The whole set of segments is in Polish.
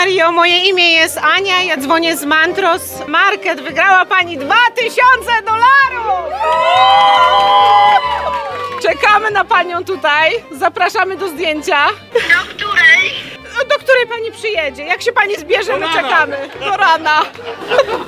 Mario, moje imię jest Ania, ja dzwonię z Mantros Market. Wygrała Pani 2000 dolarów! Czekamy na Panią tutaj, zapraszamy do zdjęcia. Do której? Do której Pani przyjedzie? Jak się Pani zbierze, my czekamy. Do rana.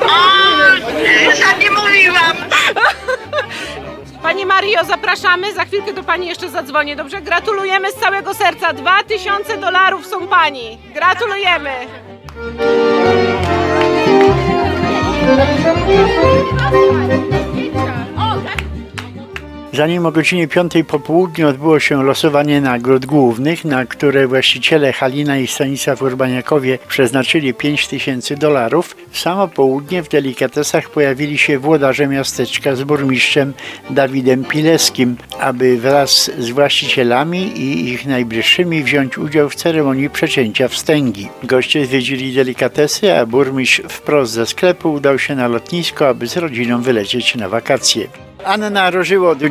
O, za nie mówiłam. Pani Mario, zapraszamy, za chwilkę do Pani jeszcze zadzwonię, dobrze? Gratulujemy z całego serca, 2000 dolarów są Pani. Gratulujemy. Zanim o godzinie 5 po południu odbyło się losowanie nagród głównych, na które właściciele Halina i Stanisław Urbaniakowie przeznaczyli 5 tysięcy dolarów, w samo południe w delikatesach pojawili się włodarze miasteczka z burmistrzem Dawidem Pileskim, aby wraz z właścicielami i ich najbliższymi wziąć udział w ceremonii przecięcia wstęgi. Goście zwiedzili delikatesy, a burmistrz wprost ze sklepu udał się na lotnisko, aby z rodziną wylecieć na wakacje. Anna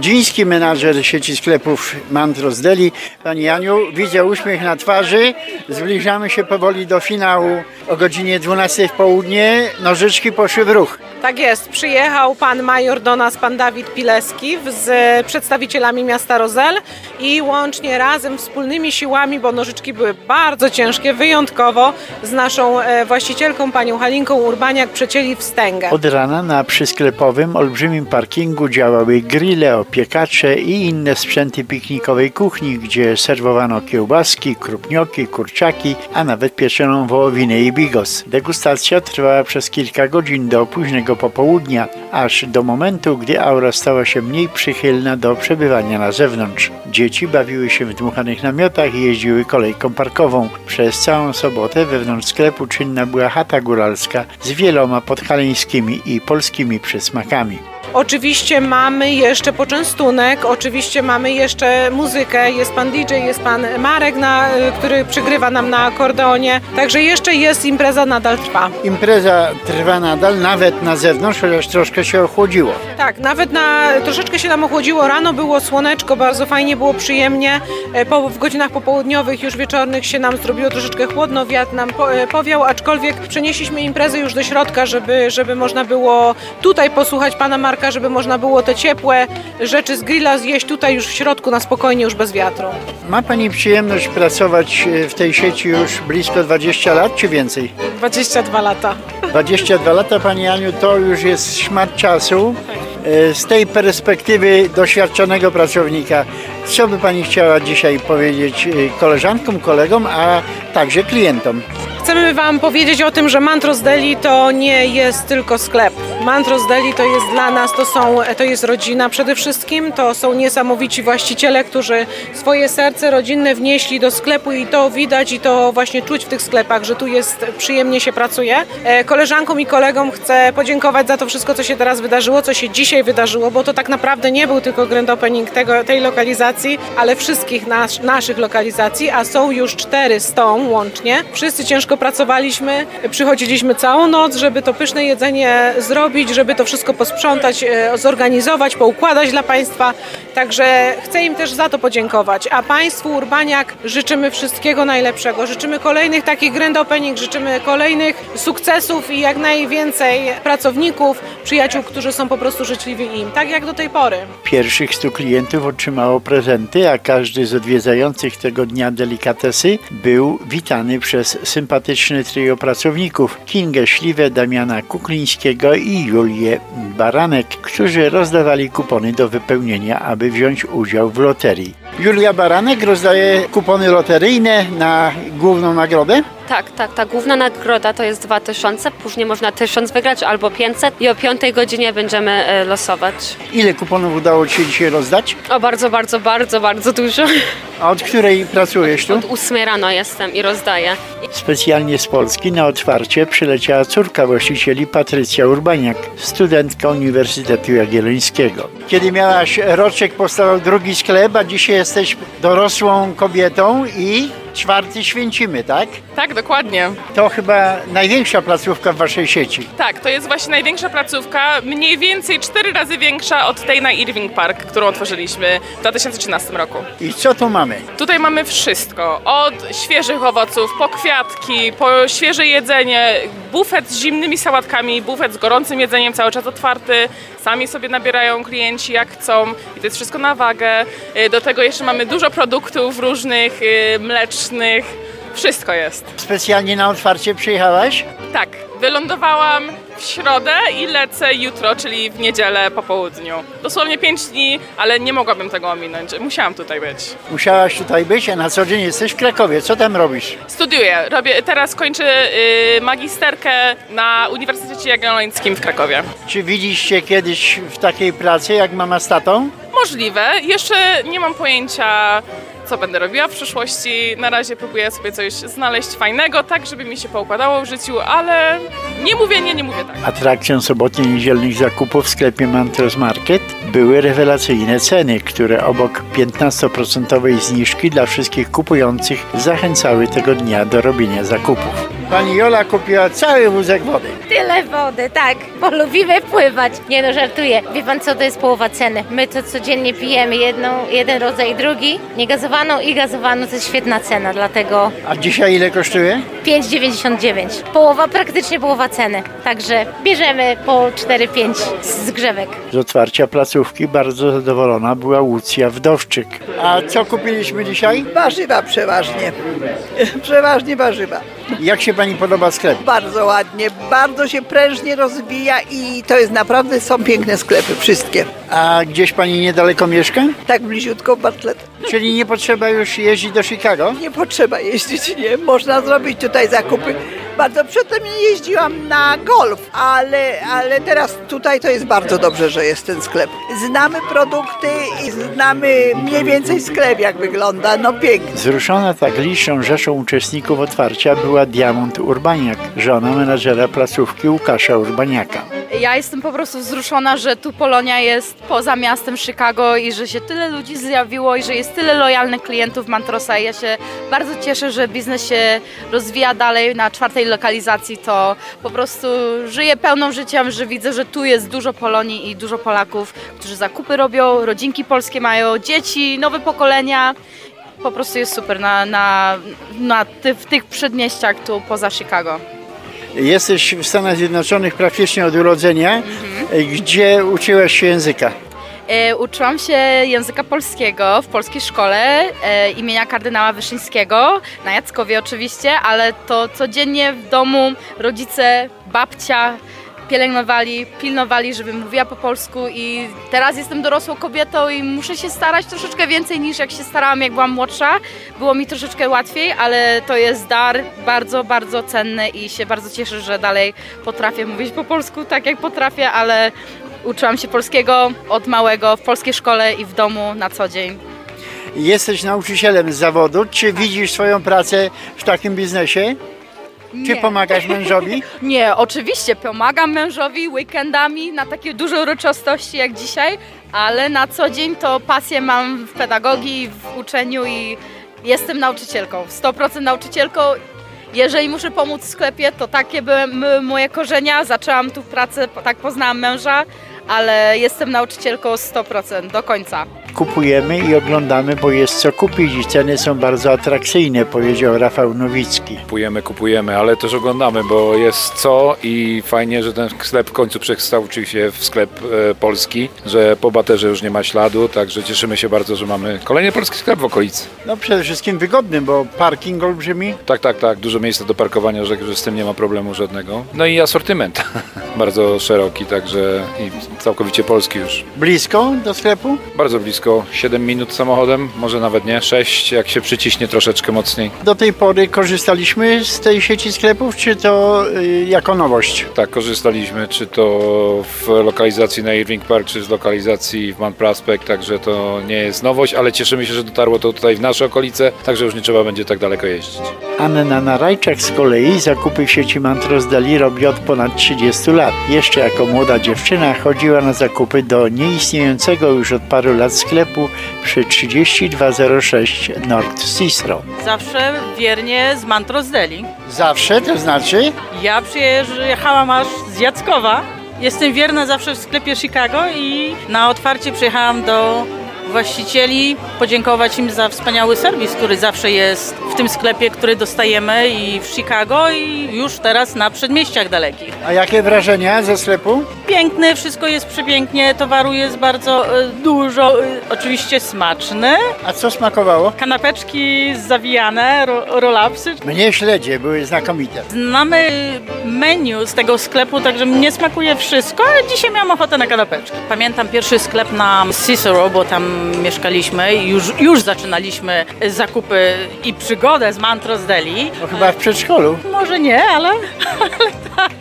Rożyło-Dudziński, menadżer sieci sklepów Mantros Deli. Pani Aniu, widzę uśmiech na twarzy. Zbliżamy się powoli do finału o godzinie 12 w południe. Nożyczki poszły w ruch. Tak jest, przyjechał pan major do nas, pan Dawid Pileski z przedstawicielami miasta Rozel i łącznie razem wspólnymi siłami, bo nożyczki były bardzo ciężkie, wyjątkowo z naszą e, właścicielką, panią Halinką Urbaniak przecięli wstęgę. Od rana na przysklepowym olbrzymim parkingu działały grille, opiekacze i inne sprzęty piknikowej kuchni, gdzie serwowano kiełbaski, krupnioki, kurczaki, a nawet pieczoną wołowinę i bigos. Degustacja trwała przez kilka godzin do późnego popołudnia, aż do momentu, gdy aura stała się mniej przychylna do przebywania na zewnątrz. Dzieci bawiły się w dmuchanych namiotach i jeździły kolejką parkową. Przez całą sobotę wewnątrz sklepu czynna była chata góralska z wieloma podhaleńskimi i polskimi przysmakami. Oczywiście mamy jeszcze poczęstunek, oczywiście mamy jeszcze muzykę, jest pan DJ, jest pan Marek, na, który przygrywa nam na akordeonie, także jeszcze jest impreza, nadal trwa. Impreza trwa nadal, nawet na zewnątrz, chociaż troszkę się ochłodziło. Tak, nawet na troszeczkę się nam ochłodziło. Rano było słoneczko, bardzo fajnie, było przyjemnie. E, Po, w godzinach popołudniowych, już wieczornych się nam zrobiło troszeczkę chłodno, wiatr nam po, e, powiał, aczkolwiek przenieśliśmy imprezę już do środka, żeby, żeby można było tutaj posłuchać pana Marka, żeby można było te ciepłe rzeczy z grilla zjeść tutaj już w środku na spokojnie, już bez wiatru. Ma Pani przyjemność pracować e, w tej sieci już blisko 20 lat, czy więcej? 22 lata. 22 lata, Pani Aniu, to już jest szmat czasu. E, Z tej perspektywy doświadczonego pracownika, co by Pani chciała dzisiaj powiedzieć e, koleżankom, kolegom, a także klientom? Chcemy Wam powiedzieć o tym, że Mantros Deli to nie jest tylko sklep. Mantros Deli to jest dla nas, to, są, to jest rodzina przede wszystkim, to są niesamowici właściciele, którzy swoje serce rodzinne wnieśli do sklepu i to widać i to właśnie czuć w tych sklepach, że tu jest przyjemnie się pracuje. E, Koleżankom i kolegom chcę podziękować za to wszystko, co się teraz wydarzyło, co się dzisiaj wydarzyło, bo to tak naprawdę nie był tylko grand opening tego, tej lokalizacji, ale wszystkich nas, naszych lokalizacji, a są już cztery z tą łącznie. Wszyscy ciężko pracowaliśmy, przychodziliśmy całą noc, żeby to pyszne jedzenie zrobić, żeby to wszystko posprzątać, e, zorganizować, poukładać dla Państwa. Także chcę im też za to podziękować. A Państwu Urbaniak życzymy wszystkiego najlepszego. Życzymy kolejnych takich grand opening, życzymy kolejnych sukcesów i jak najwięcej pracowników, przyjaciół, którzy są po prostu życzliwi im, tak jak do tej pory. Pierwszych 100 klientów otrzymało prezenty, a każdy z odwiedzających tego dnia delikatesy był witany przez sympatyczne trio pracowników Kingę Śliwę, Damiana Kuklińskiego i Julię Baranek, którzy rozdawali kupony do wypełnienia, aby wziąć udział w loterii. Julia Baranek rozdaje kupony loteryjne na główną nagrodę. Tak, tak, ta główna nagroda to jest 2000, później można 1000 wygrać albo 500 i o 5 godzinie będziemy e, losować. Ile kuponów udało Ci się dzisiaj rozdać? O bardzo, bardzo, bardzo, bardzo dużo. A od której pracujesz tu? Od 8 rano jestem i rozdaję. Specjalnie z Polski na otwarcie przyleciała córka właścicieli Patrycja Urbaniak, studentka Uniwersytetu Jagiellońskiego. Kiedy miałaś roczek, powstał drugi sklep, a dzisiaj jesteś dorosłą kobietą i czwarty święcimy, tak? Tak, dokładnie. To chyba największa placówka w waszej sieci. Tak, to jest właśnie największa placówka, mniej więcej cztery razy większa od tej na Irving Park, którą otworzyliśmy w 2013 roku. I co tu mamy? Tutaj mamy wszystko, od świeżych owoców, po kwiatki, po świeże jedzenie, bufet z zimnymi sałatkami, bufet z gorącym jedzeniem cały czas otwarty, sami sobie nabierają klienci jak chcą i to jest wszystko na wagę. Y, Do tego jeszcze mamy dużo produktów różnych, y, mlecznych, wszystko jest. Specjalnie na otwarcie przyjechałaś? Tak, wylądowałam w środę i lecę jutro, czyli w niedzielę po południu. Dosłownie 5 dni, ale nie mogłabym tego ominąć. Musiałam tutaj być. Musiałaś tutaj być, a na co dzień jesteś w Krakowie. Co tam robisz? Studiuję, robię, teraz kończę y, magisterkę na Uniwersytecie Jagiellońskim w Krakowie. Czy widzieliście kiedyś w takiej pracy jak mama z tatą? Możliwe, jeszcze nie mam pojęcia co będę robiła w przyszłości. Na razie próbuję sobie coś znaleźć fajnego, tak żeby mi się poukładało w życiu, ale nie mówię nie, nie mówię tak. Atrakcją sobotnio-niedzielnych zakupów w sklepie Mantros Market były rewelacyjne ceny, które obok 15% zniżki dla wszystkich kupujących zachęcały tego dnia do robienia zakupów. Pani Jola kupiła cały wózek wody. Tyle wody, tak, bo lubimy pływać. Nie no, żartuję. Wie pan co, to jest połowa ceny. My to codziennie pijemy jedną, jeden rodzaj, drugi. Niegazowaną i gazowaną to jest świetna cena, dlatego A dzisiaj ile kosztuje? 5,99. Połowa, praktycznie połowa ceny. Także bierzemy po 4-5 z grzewek. Z otwarcia placówki bardzo zadowolona była Łucja Wdowczyk. A co kupiliśmy dzisiaj? Warzywa przeważnie. Przeważnie warzywa. Jak się Pani podoba sklep? Bardzo ładnie, bardzo się prężnie rozwija i to jest naprawdę, są piękne sklepy, wszystkie. A gdzieś Pani niedaleko mieszka? Tak bliziutko Bartlett. Czyli nie potrzeba już jeździć do Chicago? Nie potrzeba jeździć, nie? Można zrobić tutaj zakupy. Bardzo przedtem jeździłam na golf, ale, ale teraz tutaj to jest bardzo dobrze, że jest ten sklep. Znamy produkty i znamy mniej więcej sklep, jak wygląda. No pięknie. Wzruszona tak liczną rzeszą uczestników otwarcia była Diamont Urbaniak, żona menadżera placówki Łukasza Urbaniaka. Ja jestem po prostu wzruszona, że tu Polonia jest poza miastem Chicago i że się tyle ludzi zjawiło i że jest tyle lojalnych klientów Mantrosa. I ja się bardzo cieszę, że biznes się rozwija dalej na czwartej lokalizacji. To po prostu żyję pełną życiem, że widzę, że tu jest dużo Polonii i dużo Polaków, którzy zakupy robią, rodzinki polskie mają, dzieci, nowe pokolenia. Po prostu jest super na, na, na ty, w tych przedmieściach tu poza Chicago. Jesteś w Stanach Zjednoczonych praktycznie od urodzenia, gdzie uczyłaś się języka. E, uczyłam się języka polskiego w polskiej szkole e, imienia kardynała Wyszyńskiego, na Jackowie oczywiście, ale to codziennie w domu rodzice, babcia pielęgnowali, pilnowali, żebym mówiła po polsku i teraz jestem dorosłą kobietą i muszę się starać troszeczkę więcej niż jak się starałam jak byłam młodsza. Było mi troszeczkę łatwiej, ale to jest dar bardzo, bardzo cenny i się bardzo cieszę, że dalej potrafię mówić po polsku tak jak potrafię, ale Uczyłam się polskiego od małego w polskiej szkole i w domu na co dzień. Jesteś nauczycielem z zawodu. Czy widzisz swoją pracę w takim biznesie? Czy Nie. pomagasz mężowi? Nie, oczywiście pomagam mężowi weekendami na takie duże uroczystości jak dzisiaj, ale na co dzień to pasję mam w pedagogii, w uczeniu i jestem nauczycielką. 100% nauczycielką. Jeżeli muszę pomóc w sklepie, to takie były moje korzenia. Zaczęłam tu pracę, tak poznałam męża, ale jestem nauczycielką 100% do końca. Kupujemy i oglądamy, bo jest co kupić i ceny są bardzo atrakcyjne, powiedział Rafał Nowicki. Kupujemy, kupujemy, ale też oglądamy, bo jest co i fajnie, że ten sklep w końcu przekształcił się w sklep e, polski, że po baterze już nie ma śladu, także cieszymy się bardzo, że mamy kolejny polski sklep w okolicy. No przede wszystkim wygodny, bo parking olbrzymi. Tak, tak, tak, dużo miejsca do parkowania, że, że z tym nie ma problemu żadnego. No i asortyment bardzo szeroki, także i całkowicie polski już. Blisko do sklepu? Bardzo blisko, 7 minut samochodem, może nawet nie, 6, jak się przyciśnie troszeczkę mocniej. Do tej pory korzystaliśmy z tej sieci sklepów, czy to y, jako nowość? Tak, korzystaliśmy, czy to w lokalizacji na Irving Park, czy z lokalizacji w Man Prospect, także to nie jest nowość, ale cieszymy się, że dotarło to tutaj w nasze okolice, także już nie trzeba będzie tak daleko jeździć. Anna Narajczak z kolei zakupy w sieci Mantros Deli robi od ponad 30 lat. Jeszcze jako młoda dziewczyna chodziła na zakupy do nieistniejącego już od paru lat sklepu przy 3206 North Cicero. Zawsze wiernie z Mantros Deli. Zawsze, to znaczy? Ja przyjechałam aż z Jackowa. Jestem wierna zawsze w sklepie Chicago i na otwarcie przyjechałam do właścicieli podziękować im za wspaniały serwis, który zawsze jest w tym sklepie, który dostajemy i w Chicago i już teraz na przedmieściach dalekich. A jakie wrażenia ze sklepu? Piękny, wszystko jest przepięknie, towaru jest bardzo e, dużo, e, oczywiście smaczne. A co smakowało? Kanapeczki zawijane, ro, rolapsy. Mnie śledzie były znakomite. Znamy menu z tego sklepu, także mnie smakuje wszystko, ale dzisiaj miałam ochotę na kanapeczki. Pamiętam pierwszy sklep na Cicero, bo tam mieszkaliśmy i już, już zaczynaliśmy zakupy i przygodę z Mantros Deli. No chyba w przedszkolu. Może nie, ale, ale tak.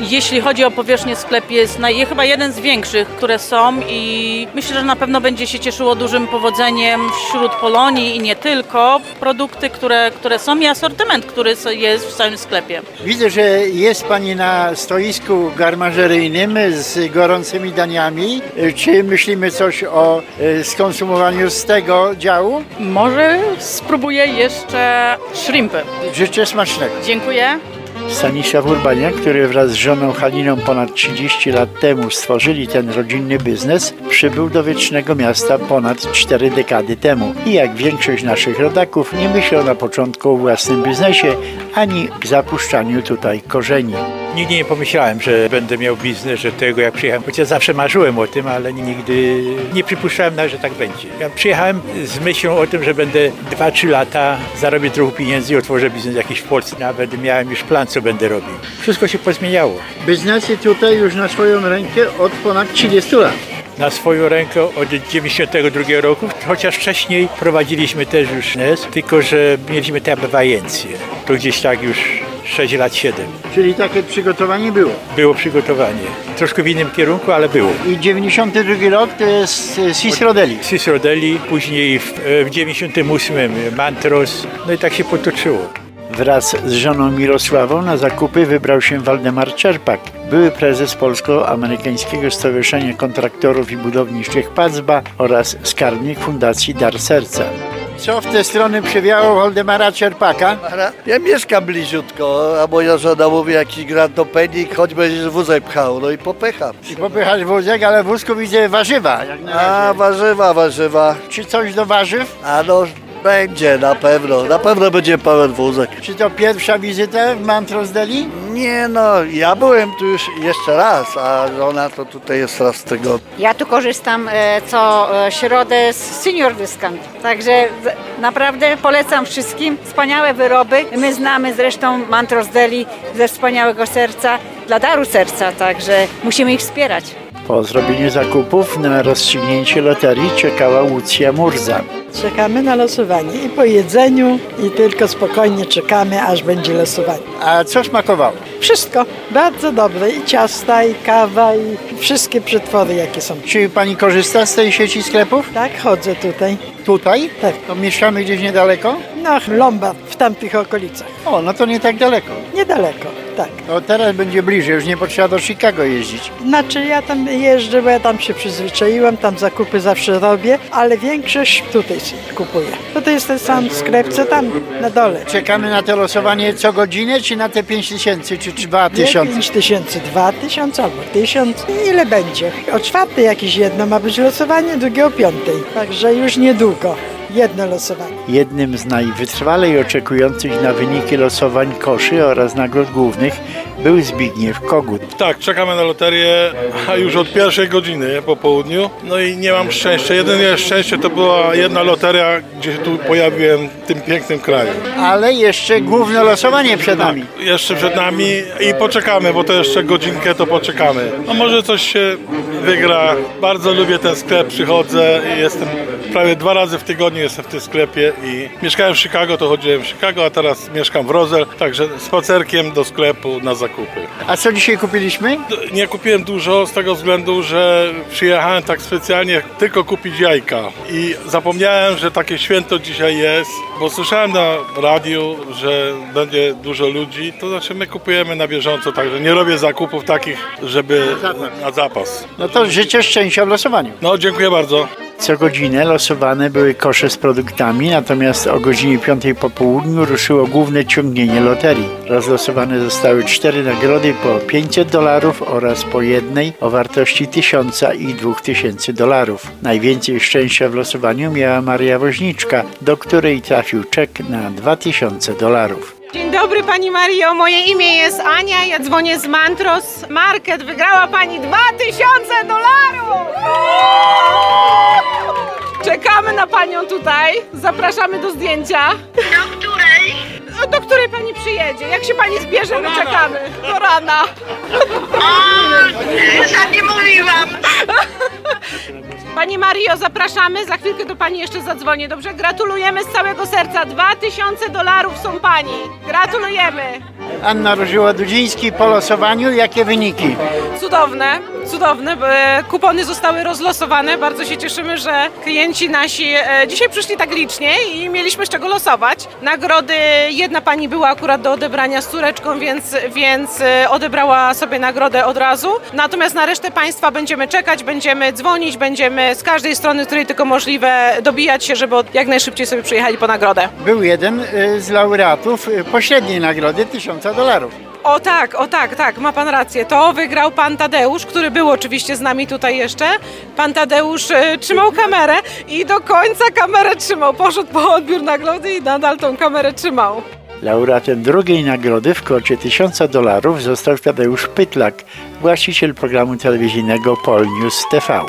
Jeśli chodzi o powierzchnię sklep jest naj, chyba jeden z większych, które są i myślę, że na pewno będzie się cieszyło dużym powodzeniem wśród Polonii i nie tylko. Produkty, które, które są i asortyment, który jest w całym sklepie. Widzę, że jest Pani na stoisku garmażeryjnym z gorącymi daniami. Czy myślimy coś o e, skonsumowaniu z tego działu? Może spróbuję jeszcze shrimpy. Życzę smacznego. Dziękuję. Stanisław Urbaniak, który wraz z żoną Haliną ponad 30 lat temu stworzyli ten rodzinny biznes, przybył do Wiecznego Miasta ponad 4 dekady temu. I jak większość naszych rodaków nie myślał na początku o własnym biznesie, ani zapuszczaniu tutaj korzeni. Nigdy nie pomyślałem, że będę miał biznes, że tego jak przyjechałem. Chociaż zawsze marzyłem o tym, ale nigdy nie przypuszczałem nawet, że tak będzie. Ja przyjechałem z myślą o tym, że będę 2-3 lata, zarobię trochę pieniędzy i otworzę biznes jakiś w Polsce. Nawet miałem już plan, co będę robił. Wszystko się pozmieniało. Biznesy tutaj już na swoją rękę od ponad 30 lat. Na swoją rękę od 92 roku, chociaż wcześniej prowadziliśmy też już biznes, tylko że mieliśmy te abewajencje. To gdzieś tak już 6 lat, 7. Czyli takie przygotowanie było. Było przygotowanie. Troszkę w innym kierunku, ale było. I 92 rok to jest e, Cicero Deli. Cicero Deli, później w, w 98 Mantros, no i tak się potoczyło. Wraz z żoną Mirosławą na zakupy wybrał się Waldemar Czerpak, były prezes Polsko-Amerykańskiego Stowarzyszenia Kontraktorów i Budowniczych PACBA oraz skarbnik Fundacji Dar Serca. Co w te strony przywiało Waldemara Czerpaka? Ja mieszkam bliziutko, a moja żona mówi jakiś grantopenik, choć będziesz wózek pchał, no i popycham. I popychasz wózek, ale w wózku widzę warzywa. Jak na A, warzywa, warzywa. Czy coś do warzyw? A no, będzie na pewno, na pewno będzie pełen wózek. Czy to pierwsza wizyta w Mantros Deli? Nie no, ja byłem tu już jeszcze raz, a żona to tutaj jest raz w tygodniu. Ja tu korzystam e, co e, środę z Senior Discount, także z- naprawdę polecam wszystkim. Wspaniałe wyroby. My znamy zresztą Mantros Deli ze wspaniałego serca dla daru serca, także musimy ich wspierać. Po zrobieniu zakupów na rozstrzygnięcie loterii czekała Łucja Murza. Czekamy na losowanie i po jedzeniu i tylko spokojnie czekamy, aż będzie losowanie. A co smakowało? Wszystko bardzo dobre i ciasta, i kawa, i wszystkie przetwory jakie są. Czy pani korzysta z tej sieci sklepów? Tak, chodzę tutaj. Tutaj? Tak. To mieszkamy gdzieś niedaleko? No, Lombard, w tamtych okolicach. O, no to nie tak daleko. Niedaleko, tak. To teraz będzie bliżej, już nie potrzeba do Chicago jeździć. Znaczy ja tam jeżdżę, bo ja tam się przyzwyczaiłam, tam zakupy zawsze robię, ale większość tutaj kupuję. Bo to jest ten sam sklep, co tam na dole. Czekamy na to losowanie co godzinę, czy na te 5 tysięcy, czy 2 Nie tysiące? 5 tysięcy, 2 tysiące albo 1000. Ile będzie? O czwartej jakieś jedno ma być losowanie, drugie o piątej. Także już niedługo. Jedno losowanie. Jednym z najwytrwalej oczekujących na wyniki losowań koszy oraz nagród głównych był Zbigniew Kogut. Tak, czekamy na loterię a już od pierwszej godziny po południu. No i nie mam szczęścia. Jedyne szczęście to była jedna loteria, gdzie się tu pojawiłem w tym pięknym kraju. Ale jeszcze główne losowanie przed nami. Jeszcze przed nami i poczekamy, bo to jeszcze godzinkę to poczekamy. No może coś się wygra. Bardzo lubię ten sklep, przychodzę i jestem prawie dwa razy w tygodniu jestem w tym sklepie i mieszkałem w Chicago, to chodziłem w Chicago, a teraz mieszkam w Roselle, także spacerkiem do sklepu na zakupy. A co dzisiaj kupiliśmy? Nie kupiłem dużo z tego względu, że przyjechałem tak specjalnie tylko kupić jajka i zapomniałem, że takie święto dzisiaj jest, bo słyszałem na radiu, że będzie dużo ludzi, to znaczy my kupujemy na bieżąco, także nie robię zakupów takich, żeby na zapas. No to życzę szczęścia w losowaniu. No, dziękuję bardzo. Co godzinę losowane były kosze z produktami, natomiast o godzinie 5 po południu ruszyło główne ciągnienie loterii. Rozlosowane zostały cztery nagrody po 500 dolarów oraz po jednej o wartości 1000 i 2000 dolarów. Najwięcej szczęścia w losowaniu miała Maria Woźniczka, do której trafił czek na 2000 dolarów. Dzień dobry Pani Mario, moje imię jest Ania, ja dzwonię z Mantros Market. Wygrała Pani 2000 dolarów! Czekamy na Panią tutaj, zapraszamy do zdjęcia. Do której? Do której Pani przyjedzie? Jak się Pani zbierze, my czekamy. Do rana. O, za nie mówiłam. Pani Mario, zapraszamy, za chwilkę do Pani jeszcze zadzwonię, dobrze? Gratulujemy z całego serca, 2000 dolarów są Pani. Gratulujemy. Anna Rożyła-Dudziński po losowaniu. Jakie wyniki? Cudowne, cudowne. e, Kupony zostały rozlosowane. Bardzo się cieszymy, że klienci nasi e, dzisiaj przyszli tak licznie i mieliśmy z czego losować. Nagrody, jedna pani była akurat do odebrania z córeczką, więc, więc e, odebrała sobie nagrodę od razu. Natomiast na resztę państwa będziemy czekać, będziemy dzwonić, będziemy z każdej strony, której tylko możliwe, dobijać się, żeby jak najszybciej sobie przyjechali po nagrodę. Był jeden y, z laureatów pośredniej nagrody 1000 dolarów. O tak, o tak, tak, ma pan rację. To wygrał pan Tadeusz, który był oczywiście z nami tutaj jeszcze. Pan Tadeusz e, trzymał kamerę i do końca kamerę trzymał. Poszedł po odbiór nagrody i nadal tą kamerę trzymał. Laureatem drugiej nagrody w kwocie 1000 dolarów został Tadeusz Pytlak, właściciel programu telewizyjnego Pol News TV.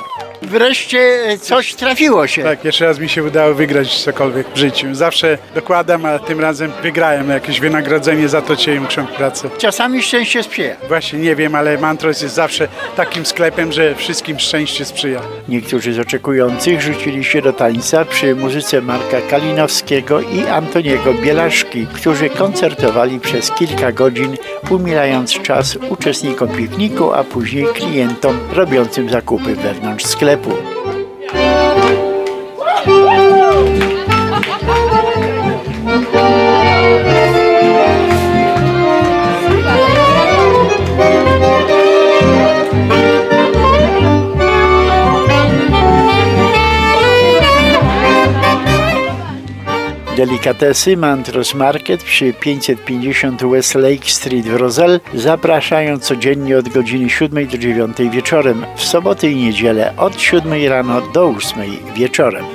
Wreszcie e, coś trafiło się. Tak, jeszcze raz mi się udało wygrać cokolwiek w życiu. Zawsze dokładam, a tym razem wygrałem jakieś wynagrodzenie za to ciężką pracę. Czasami szczęście sprzyja. Właśnie nie wiem, ale Mantros jest zawsze takim sklepem, że wszystkim szczęście sprzyja. Niektórzy z oczekujących rzucili się do tańca przy muzyce Marka Kalinowskiego i Antoniego Bielaszki, którzy koncertowali przez kilka godzin, umilając czas uczestnikom pikniku, a później klientom robiącym zakupy wewnątrz sklepu. Clepo. Delikatesy Mantros Market przy 550 West Lake Street w Roselle zapraszają codziennie od godziny 7 do 9 wieczorem, w soboty i niedzielę od 7 rano do 8 wieczorem.